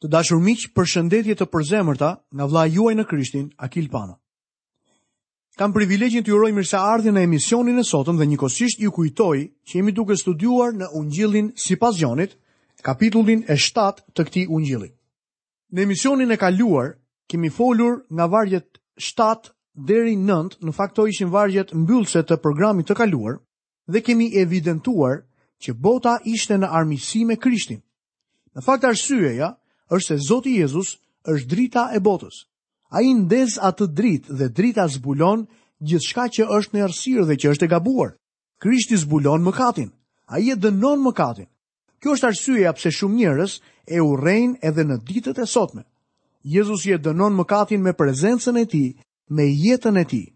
Të dashur miq, përshëndetje të përzemërta nga vëllai juaj në Krishtin, Akil Pano. Kam privilegjin t'ju uroj mirëseardhje në emisionin e sotëm dhe njëkohësisht ju kujtoj që jemi duke studiuar në Ungjillin sipas Gjonit, kapitullin e 7 të këtij ungjilli. Në emisionin e kaluar, kemi folur nga vargjet 7 deri 9, në fakt këto ishin vargjet mbyllëse të programit të kaluar, dhe kemi evidentuar që bota ishte në armiqësi me Krishtin. Në fakt arsyeja është se Zoti Jezus është drita e botës. Ai ndez atë dritë dhe drita zbulon gjithçka që është në errësirë dhe që është e gabuar. Krishti zbulon mëkatin. Ai e dënon mëkatin. Kjo është arsyeja pse shumë njerëz e urrejnë edhe në ditët e sotme. Jezusi e dënon mëkatin me prezencën e tij me jetën e tij.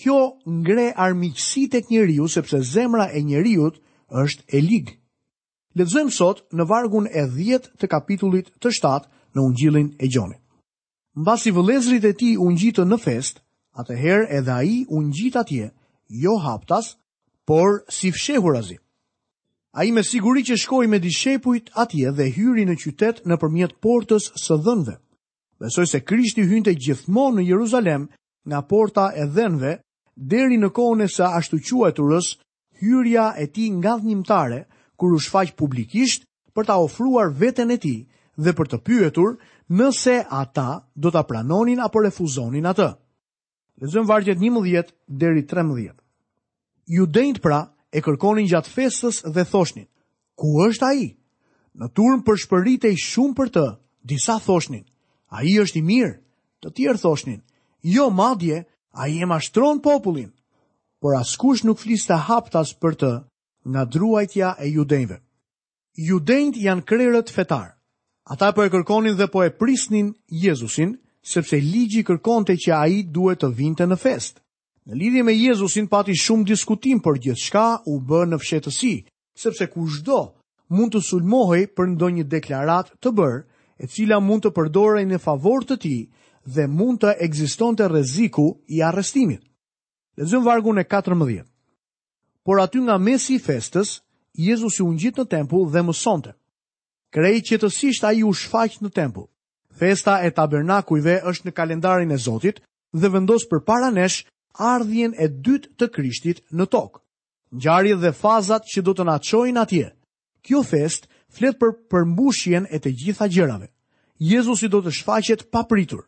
Kjo ngre armiqësi tek njeriu sepse zemra e njeriut është e ligë. Lexojmë sot në vargun e dhjetë të kapitullit të shtatë në Ungjillin e Gjonit. Mbasi vëllezërit e tij u ngjitën në festë, atëherë edhe ai u ngjit atje, jo haptas, por si fshehurazi. Ai me siguri që shkoi me dishepujt atje dhe hyri në qytet nëpërmjet portës së dhenve. Besoj se Krishti hynte gjithmonë në Jeruzalem nga porta e dhenve deri në kohën e së ashtuquajturës hyrja e tij ngadhënjimtare kur u shfaq publikisht për ta ofruar veten e tij dhe për të pyetur nëse ata do ta pranonin apo refuzonin atë. Lexojmë vargjet 11 deri 13. Judenjtë pra e kërkonin gjatë festës dhe thoshnin, ku është ai? Në turmë pëshpëritej shumë për të, disa thoshnin, ai është i mirë, të tjerë thoshnin, jo madje, ai e mashtron popullin, por askush nuk fliste haptas për të nga druajtja e judenjve. Judenjtë janë krerët fetarë. Ata po e kërkonin dhe po e prisnin Jezusin, sepse ligji kërkonte që ai duhet të vinte në festë. Në lidhje me Jezusin pati shumë diskutim, por gjithçka u bë në fshehtësi, sepse kushdo mund të sulmohej për ndonjë deklaratë të bërë, e cila mund të përdorej në favor të tij dhe mund të ekzistonte rreziku i arrestimit. Lexojmë vargun e 14. Por aty nga mesi i festës, Jezusi u ngjit në tempull dhe mësonte. Krejt qetësisht ai u shfaq në tempull. Festa e Tabernakujve është në kalendarin e Zotit dhe vendos përpara nesh ardhjen e dytë të Krishtit në tokë. Ngjarjet dhe fazat që do të na çojnë atje. Kjo festë flet për përmbushjen e të gjitha gjërave. Jezusi do të shfaqet papritur.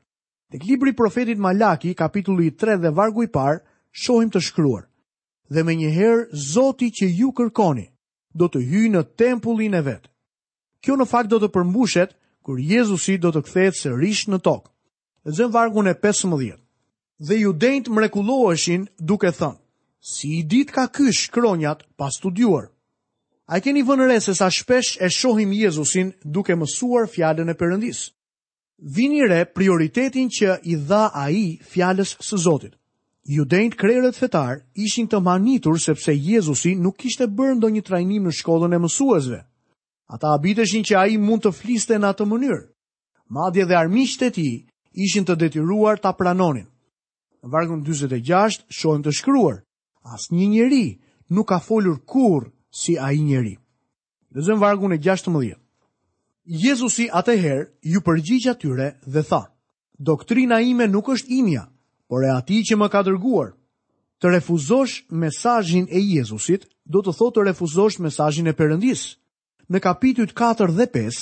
Tek libri i profetit Malaki, kapitulli i 3 dhe vargu i parë, shohim të shkruar: Dhe menjëherë Zoti që ju kërkoni do të hyjë në tempullin e vet. Kjo në fakt do të përmbushet kur Jezusi do të kthehet sërish në tokë. Lexojmë vargun e 15. Dhe judenjtë mrekulloheshin duke thënë: Si i ditka ky shkronjat pa studiuar? A e keni vënë re se sa shpesh e shohim Jezusin duke mësuar fjalën e Perëndisë? Vini re prioritetin që i dha ai fjalës së Zotit. Judenjtë krerët fetarë ishin të mahnitur sepse Jezusi nuk kishte bërë ndonjë trajnim në shkollën e mësuesve. Ata habiteshin që ai mund të fliste në atë mënyrë. Madje dhe armiqtë e tij ishin të detyruar ta pranonin. Në vargun 46 shohim të shkruar, asnjë njeri nuk ka folur kurrë si ai njeri. Lexojmë vargun e 16. Jezusi atëherë iu përgjigj atyre dhe tha, Doktrina ime nuk është imja, por e atij që më ka dërguar. Të refuzosh mesazhin e Jezusit, do të thotë të refuzosh mesazhin e Perëndisë. Në kapitujt 4 dhe 5,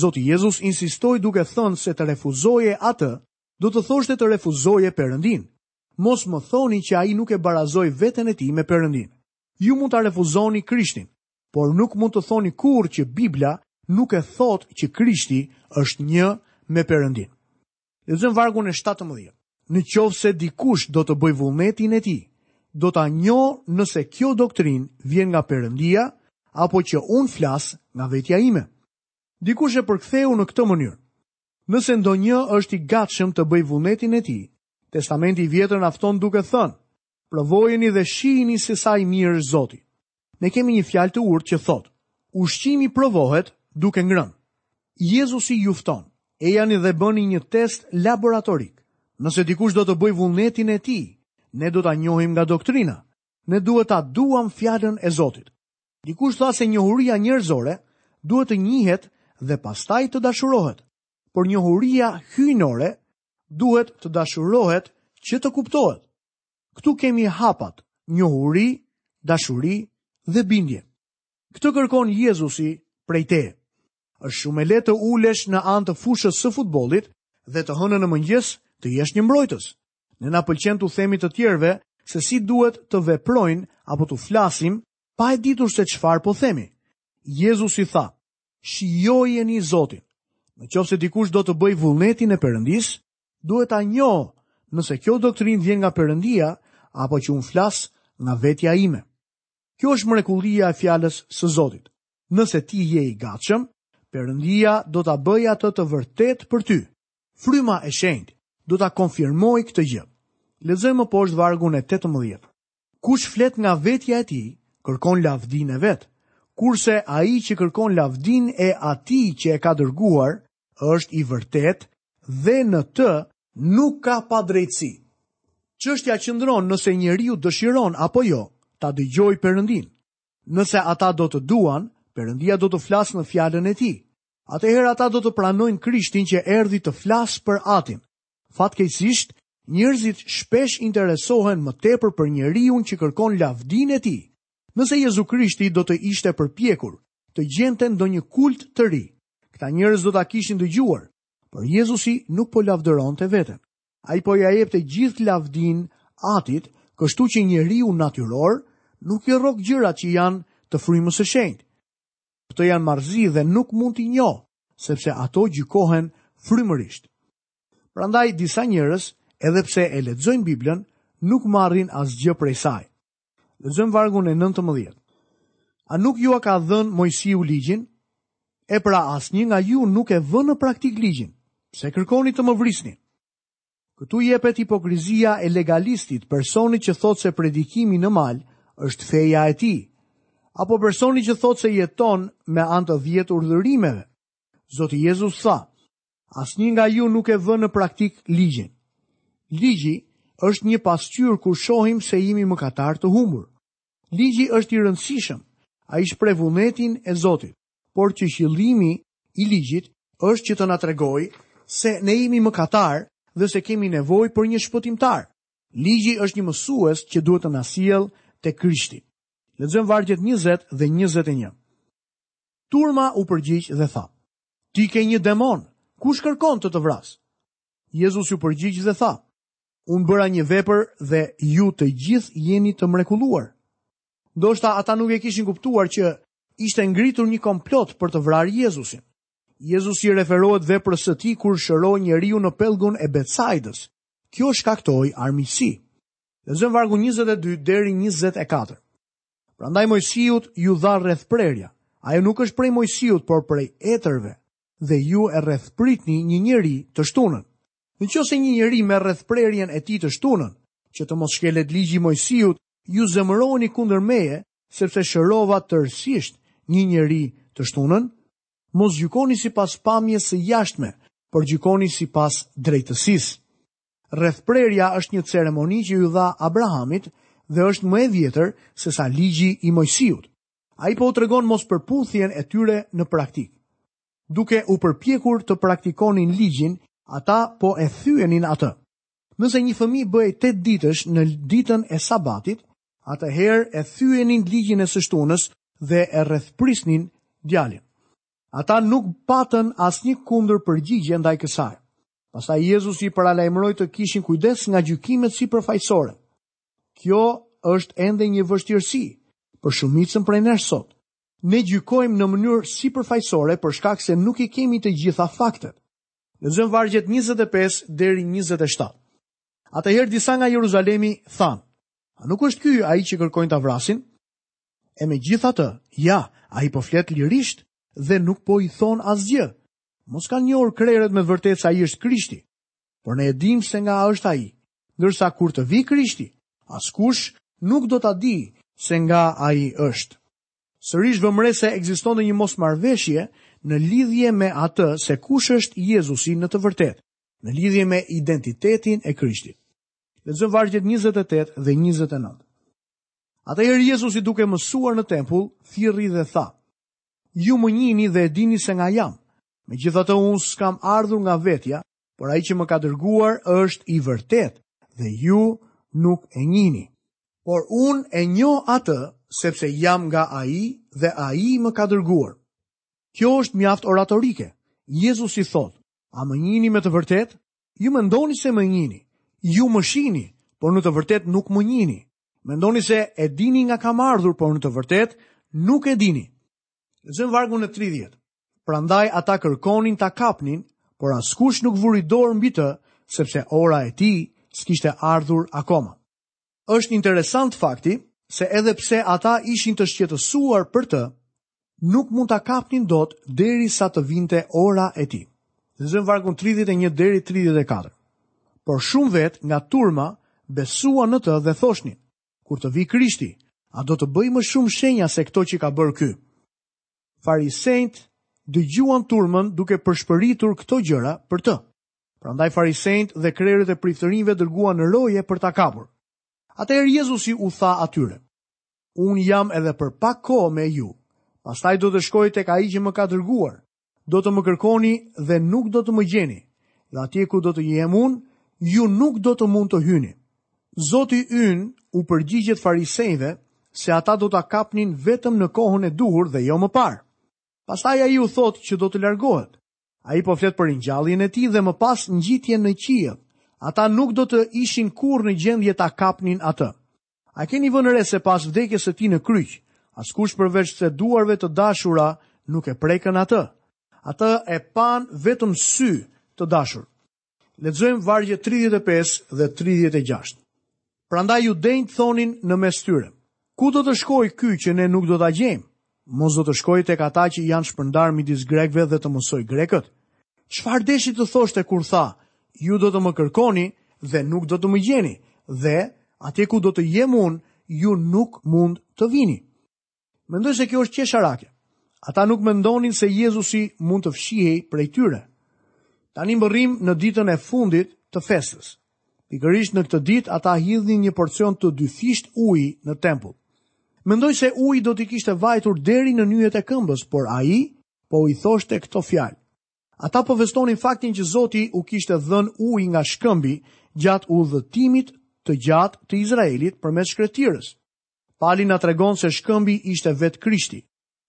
Zoti Jezus insistoi duke thënë se të refuzoje atë, do të thoshte të refuzoje Perëndinë. Mos më thoni që ai nuk e barazoi veten e tij me Perëndinë. Ju mund ta refuzoni Krishtin, Por nuk mund të thoni kurrë që Bibla nuk e thotë që Krishti është një me Perëndinë. Lexojmë vargun e 17. Në qoftë se dikush do të bëjë vullnetin e tij, do ta njohë nëse kjo doktrinë vjen nga Perëndia, apo që unë flas nga vetja ime. Dikush e përktheu në këtë mënyrë. Nëse ndonjë është i gatshëm të bëjë vullnetin e tij, Testamenti i Vjetër na fton duke thënë: Provojeni dhe shiheni se sa i mirë është Zoti. Ne kemi një fjalë të urtë që thotë, ushqimi provohet duke ngrënë. Jezusi ju fton, ejani dhe bëni një test laboratorik. Nëse dikush do të bëjë vullnetin e tij, ne do ta njohim nga doktrina. Ne duhet ta duam fjalën e Zotit. Dikush tha se njohuria njerëzore duhet të njihet dhe pastaj të dashurohet. Por njohuria hyjnore duhet të dashurohet që të kuptohet. Këtu kemi hapat, njohuri, dashuri dhe bindje. Këtë kërkon Jezusi prej teje. Është shumë e lehtë të ulesh në anë të fushës së futbollit dhe të hënën në mëngjes të jesh një mbrojtës. Ne na pëlqen t'u themi të tjerëve se si duhet të veprojnë apo të flasim pa e ditur se çfarë po themi. Jezusi tha, shijojeni Zotin. Në qoftë se dikush do të bëjë vullnetin e Perëndisë, duhet ta njohë nëse kjo doktrinë vjen nga Perëndia, apo që unë flas nga vetja ime. Kjo është mrekullia e fjalës së Zotit. Nëse ti je i gatshëm, Perëndia do ta bëjë atë të vërtetë për ty. Fryma e shenjtë do ta konfirmojë këtë gjë. Lexojmë poshtë vargun e 18. Kush flet nga vetja e tij, kërkon lavdinë e vet, kurse ai që kërkon lavdinë e Atij që e ka dërguar, është i vërtetë dhe në të nuk ka padrejtësi. Çështja qëndron nëse njeriu dëshiron apo jo ta dëgjojë Perëndinë. Nëse ata do të duan, Perëndia do të flasë në Fjalën e Tij. Atëherë ata do të pranojnë Krishtin që erdhi të flasë për Atin. Fatkeqësisht, njerëzit shpesh interesohen më tepër për njeriun që kërkon lavdinë e tij. Nëse Jezu Krishti do të ishte përpjekur të gjente ndonjë kult të ri, këta njerëz do ta kishin dëgjuar, por Jezusi nuk po lavdëronte veten. Ai po ia jepte gjithë lavdinë Atit, kështu që njeriu natyror nuk i rrok gjërat që janë të frymës së shenjtë. Këto janë marrëzi dhe nuk mund t'i njohë, sepse ato gjykohen frymërisht. Prandaj disa njerëz, edhe pse e lexojnë Biblën, nuk marrin asgjë prej saj. Lexojmë vargun e 19. A nuk jua ka dhënë Moisiu ligjin? E pra asnjë nga ju nuk e vë në praktikë ligjin. Pse kërkoni të më vrisni? Këtu jepet hipokrizia e legalistit, personit që thotë se predikimi në mal është feja e tij, apo personit që thotë se jeton me anë të dhjetë urdhërimeve. Zoti Jezus tha, asnjë nga ju nuk e vë në praktikë ligjin. Ligji është një pasqyrë ku shohim se jemi mëkatarë të humbur. Ligji është i rëndësishëm, ai shpreh vullnetin e Zotit. por që qëllimi i ligjit është që të na tregojë se ne jemi mëkatarë dhe se kemi nevojë për një shpëtimtar. Ligji është një mësues që duhet të na sjellë te Krishti. Lexojmë vargjet 20 dhe 21. Turma u përgjigj dhe tha: Ti ke një demon, kush kërkon të të vrasë? Jezusi u përgjigj dhe tha, unë bëra një vepër dhe ju të gjithë jeni të mrekulluar. Ndoshta ata nuk e kishin kuptuar që ishte ngritur një komplot për të vrarë Jezusin. Jezusi i referohet veprës së tij kur shëroi njeriun në pellgun e Betsaidës. Kjo shkaktoi armiqësi. Lexojmë vargun 22 deri 24. Prandaj Moisiut iu dha rrethprerja. Ajo nuk është prej Moisiut, por prej etërve. Dhe ju e rrethprisni një njeri të shtunën. Në qoftë se një njeri merr rrethprerjen e tij të shtunën, që të mos shkelet ligji i Moisiut, Ju zemëroheni kundër meje, sepse shërova tërësisht një njeri të shtunën? Mos gjykoni sipas pamjes së jashtme, por gjykoni sipas drejtësisë. Rrethprerja është një ceremoni që iu dha Abrahamit dhe është më e vjetër sesa Ligji i Moisiut. Ai po u tregon mospërputhjen e tyre në praktikë. Duke u përpjekur të praktikonin Ligjin, ata po e thyenin atë. Nëse një fëmijë bëhej 8 ditësh në ditën e sabatit, atëherë e thyenin ligjin e së shtunës dhe e rrethprisnin djalin. Ata nuk patën asnjë kundërpërgjigje ndaj kësaj. Pastaj Jezusi i paralajmëroi të kishin kujdes nga gjykimet sipërfaqësore. Kjo është ende një vështirësi për shumicën prej nesh sot. Ne gjykojmë në mënyrë sipërfaqësore për shkak se nuk i kemi të gjitha faktet. Lexojmë vargjet njëzet e pesë deri njëzet e shtatë. Atëherë disa nga Jeruzalemi thanë, A nuk është ky ai që kërkojnë ta vrasin? E megjithatë, ja, ai po flet lirisht dhe nuk po i thonë asgjë. Mos kanë njohur krerët me vërtetë se ai është Krishti, por ne e dimë se nga është ai, ndërsa kur të vijë Krishti, askush nuk do ta dijë se nga ai është. Sërish vëmë re se ekzistonte një mosmarrëveshje në lidhje me atë se kush është Jezusi në të vërtetë, në lidhje me identitetin e Krishtit. Lexojmë vargjet njëzet e tetë dhe njëzet e nëntë. Atëherë Jezusi duke mësuar në tempull, thirri dhe tha: Ju më njihni dhe e dini se nga jam. Megjithatë unë s'kam ardhur nga vetja, por ai që më ka dërguar është i vërtetë dhe ju nuk e njihni. Por unë e njoh atë, sepse jam nga ai dhe ai më ka dërguar. Kjo është mjaft oratorike. Jezusi thotë, a më njihni me të vërtetë? Ju mendoni se më njihni. Ju më shihni, por në të vërtetë nuk më njihni. Mendoni se e dini nga kam ardhur, por në të vërtetë nuk e dini. Lexojmë vargun e 30. Prandaj ata kërkonin ta kapnin, por askush nuk vuri dorë mbi të, sepse ora e tij s'kishte ardhur akoma. Është interesant fakti se edhe pse ata ishin të shqetësuar për të, nuk mund ta kapnin dot derisa të vinte ora e tij. Lexojmë vargun 31 deri 34. Por shumë vetë nga turma besuan në të dhe thoshnin: Kur të vijë Krishti, a do të bëjë më shumë shenja se këto që ka bërë ky? Farisenjtë dëgjuan turmën duke pëshpëritur këto gjëra për të. Prandaj farisenjtë dhe krerët e priftërinjve dërguan roje për ta kapur. Atëherë Jezusi u tha atyre, Unë jam edhe për pak kohë me ju, pastaj do të shkoj tek ai që më ka dërguar. Do të më kërkoni dhe nuk do të më gjeni, dhe atje ku do të jem unë, ju nuk do të mund të hyni. Zoti ynë u përgjigjet farisejve se ata do ta kapnin vetëm në kohën e duhur dhe jo më parë. Pastaj ai u thotë që do të largohet. Ai po flet për ringjalljen e tij dhe më pas ngjitjen në qiell. Ata nuk do të ishin kurrë në gjendje ta kapnin atë. A keni vënë re se pas vdekjes së tij në kryq, askush përveçse duarve të dashura nuk e prekën atë. Atë e panë vetëm sy të dashur. Lexojmë vargjet tridhjetë e pesë dhe tridhjetë e gjashtë. Prandaj judenjtë thonin në mes tyre, Ku do të shkojë ky që ne nuk do ta gjejmë? Mos do të shkojë tek ata që janë shpërndarë midis grekëve dhe të mësojë grekët? Çfarë deshi të thoshte kur tha, Ju do të më kërkoni dhe nuk do të më gjeni, dhe atje ku do të jem unë, ju nuk mund të vini. Mendoj se kjo është qesharake. Ata nuk mendonin se Jezusi mund të fshihej prej tyre. Tani mbërrijmë në ditën e fundit të festës. Pikërisht në këtë ditë ata hidhnin një porcion të dyfishtë uji në tempull. Mendoj se uji do t'i kishte vajtur deri në nyjet e këmbës, por ai po i thoshte këto fjalë. Ata po festonin faktin që Zoti u kishte dhënë ujë nga shkëmbi gjatë udhëtimit të gjatë të Izraelit përmes shkretirës. Pali na tregon se shkëmbi ishte vetë Krishti.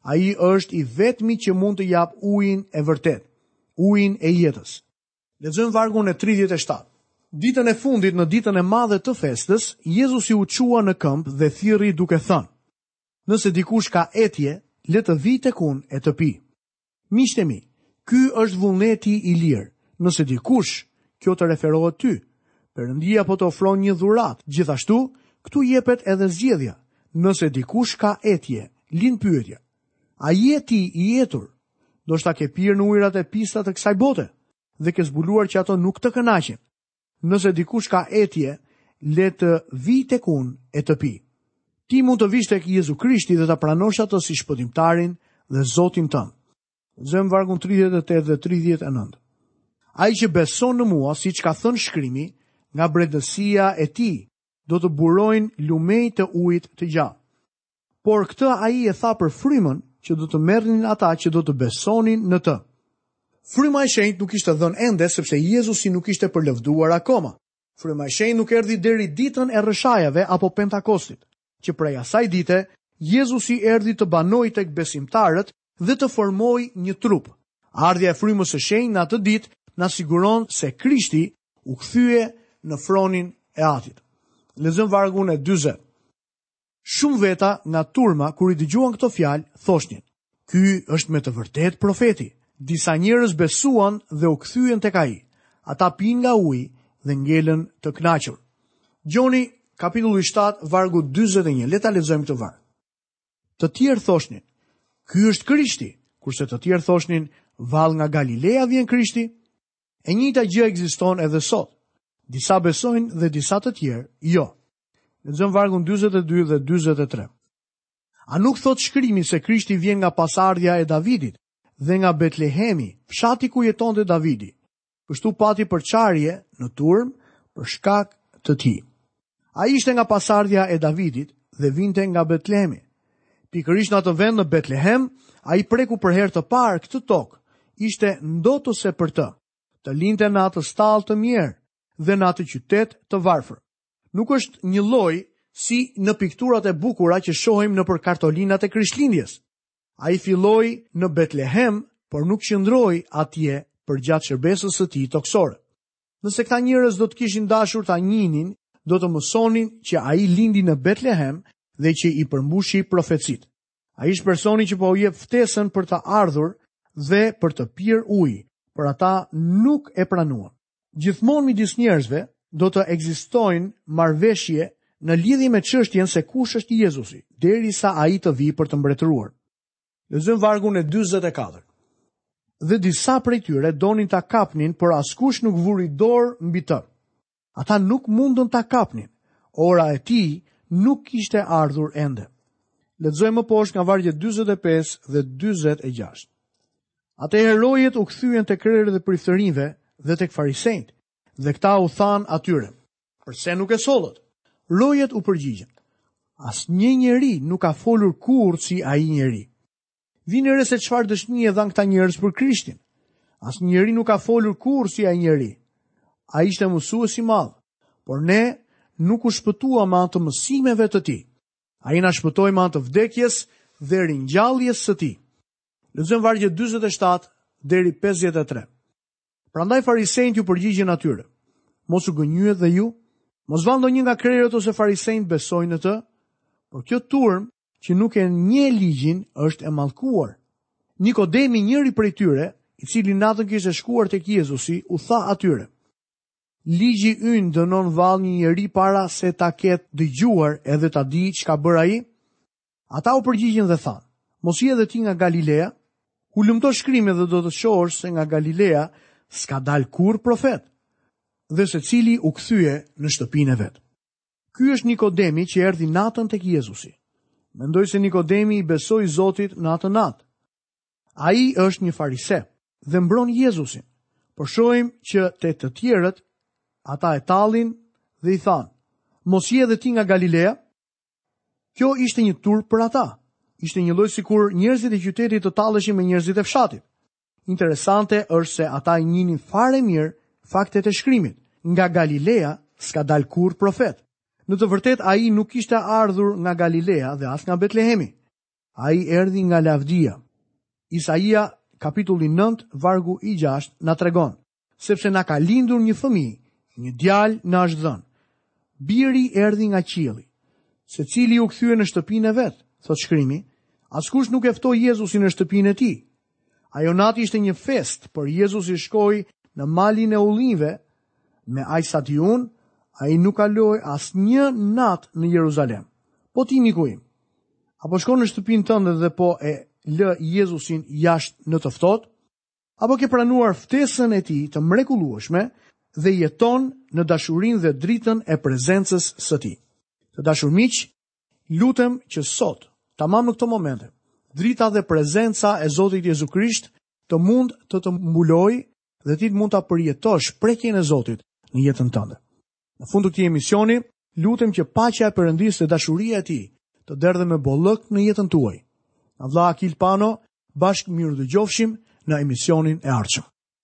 Ai është i vetmi që mund të japë ujin e vërtetë, ujin e jetës. Lexojmë vargun e 37. Ditën e fundit në ditën e madhe të festës, Jezusi u çua në këmbë dhe thirri duke thënë, Nëse dikush ka etje, le të vijë tek unë e të pijë. Miqtë e mi, ky është vullneti i lirë. Nëse dikush, kjo të referohet ty, Perëndia po të ofron një dhuratë. Gjithashtu, këtu jepet edhe zgjedhja. Nëse dikush ka etje, lind pyetja. A je ti i etur? Ndoshta ke pirë në ujërat e pista të kësaj bote dhe ke zbuluar që ato nuk të kënaqin. Nëse dikush ka etje, le të vijë tek unë e të pijë. Ti mund të vish tek Jezu Krishti dhe ta pranosh atë si shpëtimtarin dhe Zotin tënd. Lexojmë vargun 38 dhe 39. Ai që beson në mua, siç ka thënë shkrimi, nga brendësia e tij do të burojnë lumenj të ujit të gjallë. Por këtë ai e tha për frymën që do të merrnin ata që do të besonin në të. Fryma e Shenjtë nuk ishte dhënë ende sepse Jezusi nuk ishte përlëvduar akoma. Fryma e Shenjtë nuk erdhi deri ditën e rrëshajave apo Pentakostit, që prej asaj dite Jezusi erdhi të banojë tek besimtarët dhe të formojë një trup. Ardhja e Frymës së Shenjtë në atë ditë na siguron se Krishti u kthye në fronin e Atit. Lexojmë vargun e 40. Shumë veta nga turma kur i dëgjuan këto fjalë, thoshnin, Ky është me të vërtetë profeti. Disa njerëz besuan dhe u kthyen tek ai. Ata pinë nga uji dhe ngelën të kënaqur. Gjoni, kapitulli 7, vargu 41. Le ta lexojmë këtë varg. Të tjerë thoshnin, Ky është Krishti, kurse të tjerë thoshnin, Vallë nga Galilea vjen Krishti? E njëjta gjë ekziston edhe sot. Disa besojnë dhe disa të tjerë jo. Lexojmë vargun 42 dhe 43. A nuk thotë shkrimi se Krishti vjen nga pasardhja e Davidit dhe nga Betlehemi, fshati ku jetonte Davidi, kështu pati përçarje në turmë për shkak të tij. Ai ishte nga pasardhja e Davidit dhe vinte nga Betlehemi. Pikërisht në atë vend në Betlehem, ai preku për herë të parë këtë tokë, ishte ndotëse për të, të lindte në atë stallë të mjerë dhe në atë qytet të varfër. Nuk është njëlloj si në pikturat e bukura që shohim nëpër kartolinat e Krishtlindjes. Ai filloi në Betlehem, por nuk qëndroi atje përgjatë shërbesës së tij tokësore. Nëse këta njerëz do të kishin dashur ta njihnin, do të mësonin që ai lindi në Betlehem dhe që i përmbushi profecitë. Ai është personi që po u jep ftesën për të ardhur dhe për të pirë ujë, por ata nuk e pranuan. Gjithmonë midis njerëzve do të ekzistojnë marrëveshje në lidhje me çështjen se kush është Jezusi, derisa ai të vijë për të mbretëruar. Lexojmë vargun e 44. Dhe disa prej tyre donin ta kapnin, por askush nuk vuri dorë mbi të. Ata nuk mundën ta kapnin. Ora e tij nuk kishte ardhur ende. Lexojmë më poshtë nga vargjet 45 dhe 46. Atëherë rojet u kthyen tek krerët e priftërinjve dhe tek farisenjtë, dhe këta u thanë atyre, Përse nuk e sollët? Rojet u përgjigjën, Asnjë njeri nuk ka folur kurrë si ai njeri. Vini re se çfarë dëshmie dhanë këta njerëz për Krishtin. Asnjë njeri nuk ka folur kurrë si ai njeri. Ai ishte mësues i madh, por ne nuk u shpëtuam me anë të mësimeve të tij. Ai na shpëtoi me anë të vdekjes dhe ringjalljes së tij. Lexojmë vargjet 47 deri 53. Prandaj farisenjtë iu përgjigjën atyre, mos u gënjyet dhe ju, mos vallë ndonjë nga krerët ose farisenjtë besojnë në të, por kjo turmë që nuk e njeh ligjin është e mallkuar. Nikodemi njëri prej tyre, i cili natën kishte shkuar tek Jezusi, u tha atyre: Ligji ynë dënon vallë një njeri para se ta ketë dëgjuar edhe ta dijë ç'ka bërë ai? Ata u përgjigjën dhe thanë, mos je edhe ti nga Galilea? Hulumto shkrimet dhe do të shohësh se nga Galilea s'ka dalë kurë profet, dhe secili u kthye në shtëpinë e vet. Ky është Nikodemi që erdhi natën tek Jezusi. Mendoj se Nikodemi i besoi Zotit në atë natë. Ai është një farise dhe mbron Jezusin. Por shohim po që te të tjerët, ata e tallin dhe i thanë, mos je dhe ti nga Galilea? Kjo ishte një turp për ata. Ishte një lloj sikur njerëzit e qytetit të talleshin me njerëzit e fshatit. Interesante është se ata i njihnin fare mirë faktet e shkrimit. Nga Galilea s'ka dalë kurrë profet. Në të vërtetë ai nuk kishte ardhur nga Galilea dhe as nga Betlehemi. Ai erdhi nga lavdia. Isaia kapitulli 9 vargu i 6 na tregon. Sepse na ka lindur një fëmijë, një djalë na është dhënë. Biri erdhi nga qielli, secili u kthye në shtëpinë e vet, thotë shkrimi. Askush nuk e ftoi Jezusin në shtëpinë e tij. Ajo natë ishte një festë, por Jezusi shkoi në malin e ullinjve. Me aq sa di unë, ai nuk kaloi asnjë natë në Jeruzalem. Po ti miku im, a po shkon në shtëpinë tënde dhe po e lë Jezusin jashtë në të ftohtë? Apo ke pranuar ftesën e tij të mrekullueshme dhe jeton në dashurinë dhe dritën e prezencës së tij. Të dashur miq, lutem që sot, tamam në këto momente, drita dhe prezenca e Zotit Jezu Krisht të mund të të mbulojë dhe ti të mund ta përjetosh prekjen e Zotit në jetën tënde. Në fund të këtij emisioni, lutem që paqja e Perëndisë dhe dashuria e tij të derdhen me bollëk në jetën tuaj. Nga vëlla Akil Pano, bashkë mirudëgjofshim në emisionin e ardhshëm.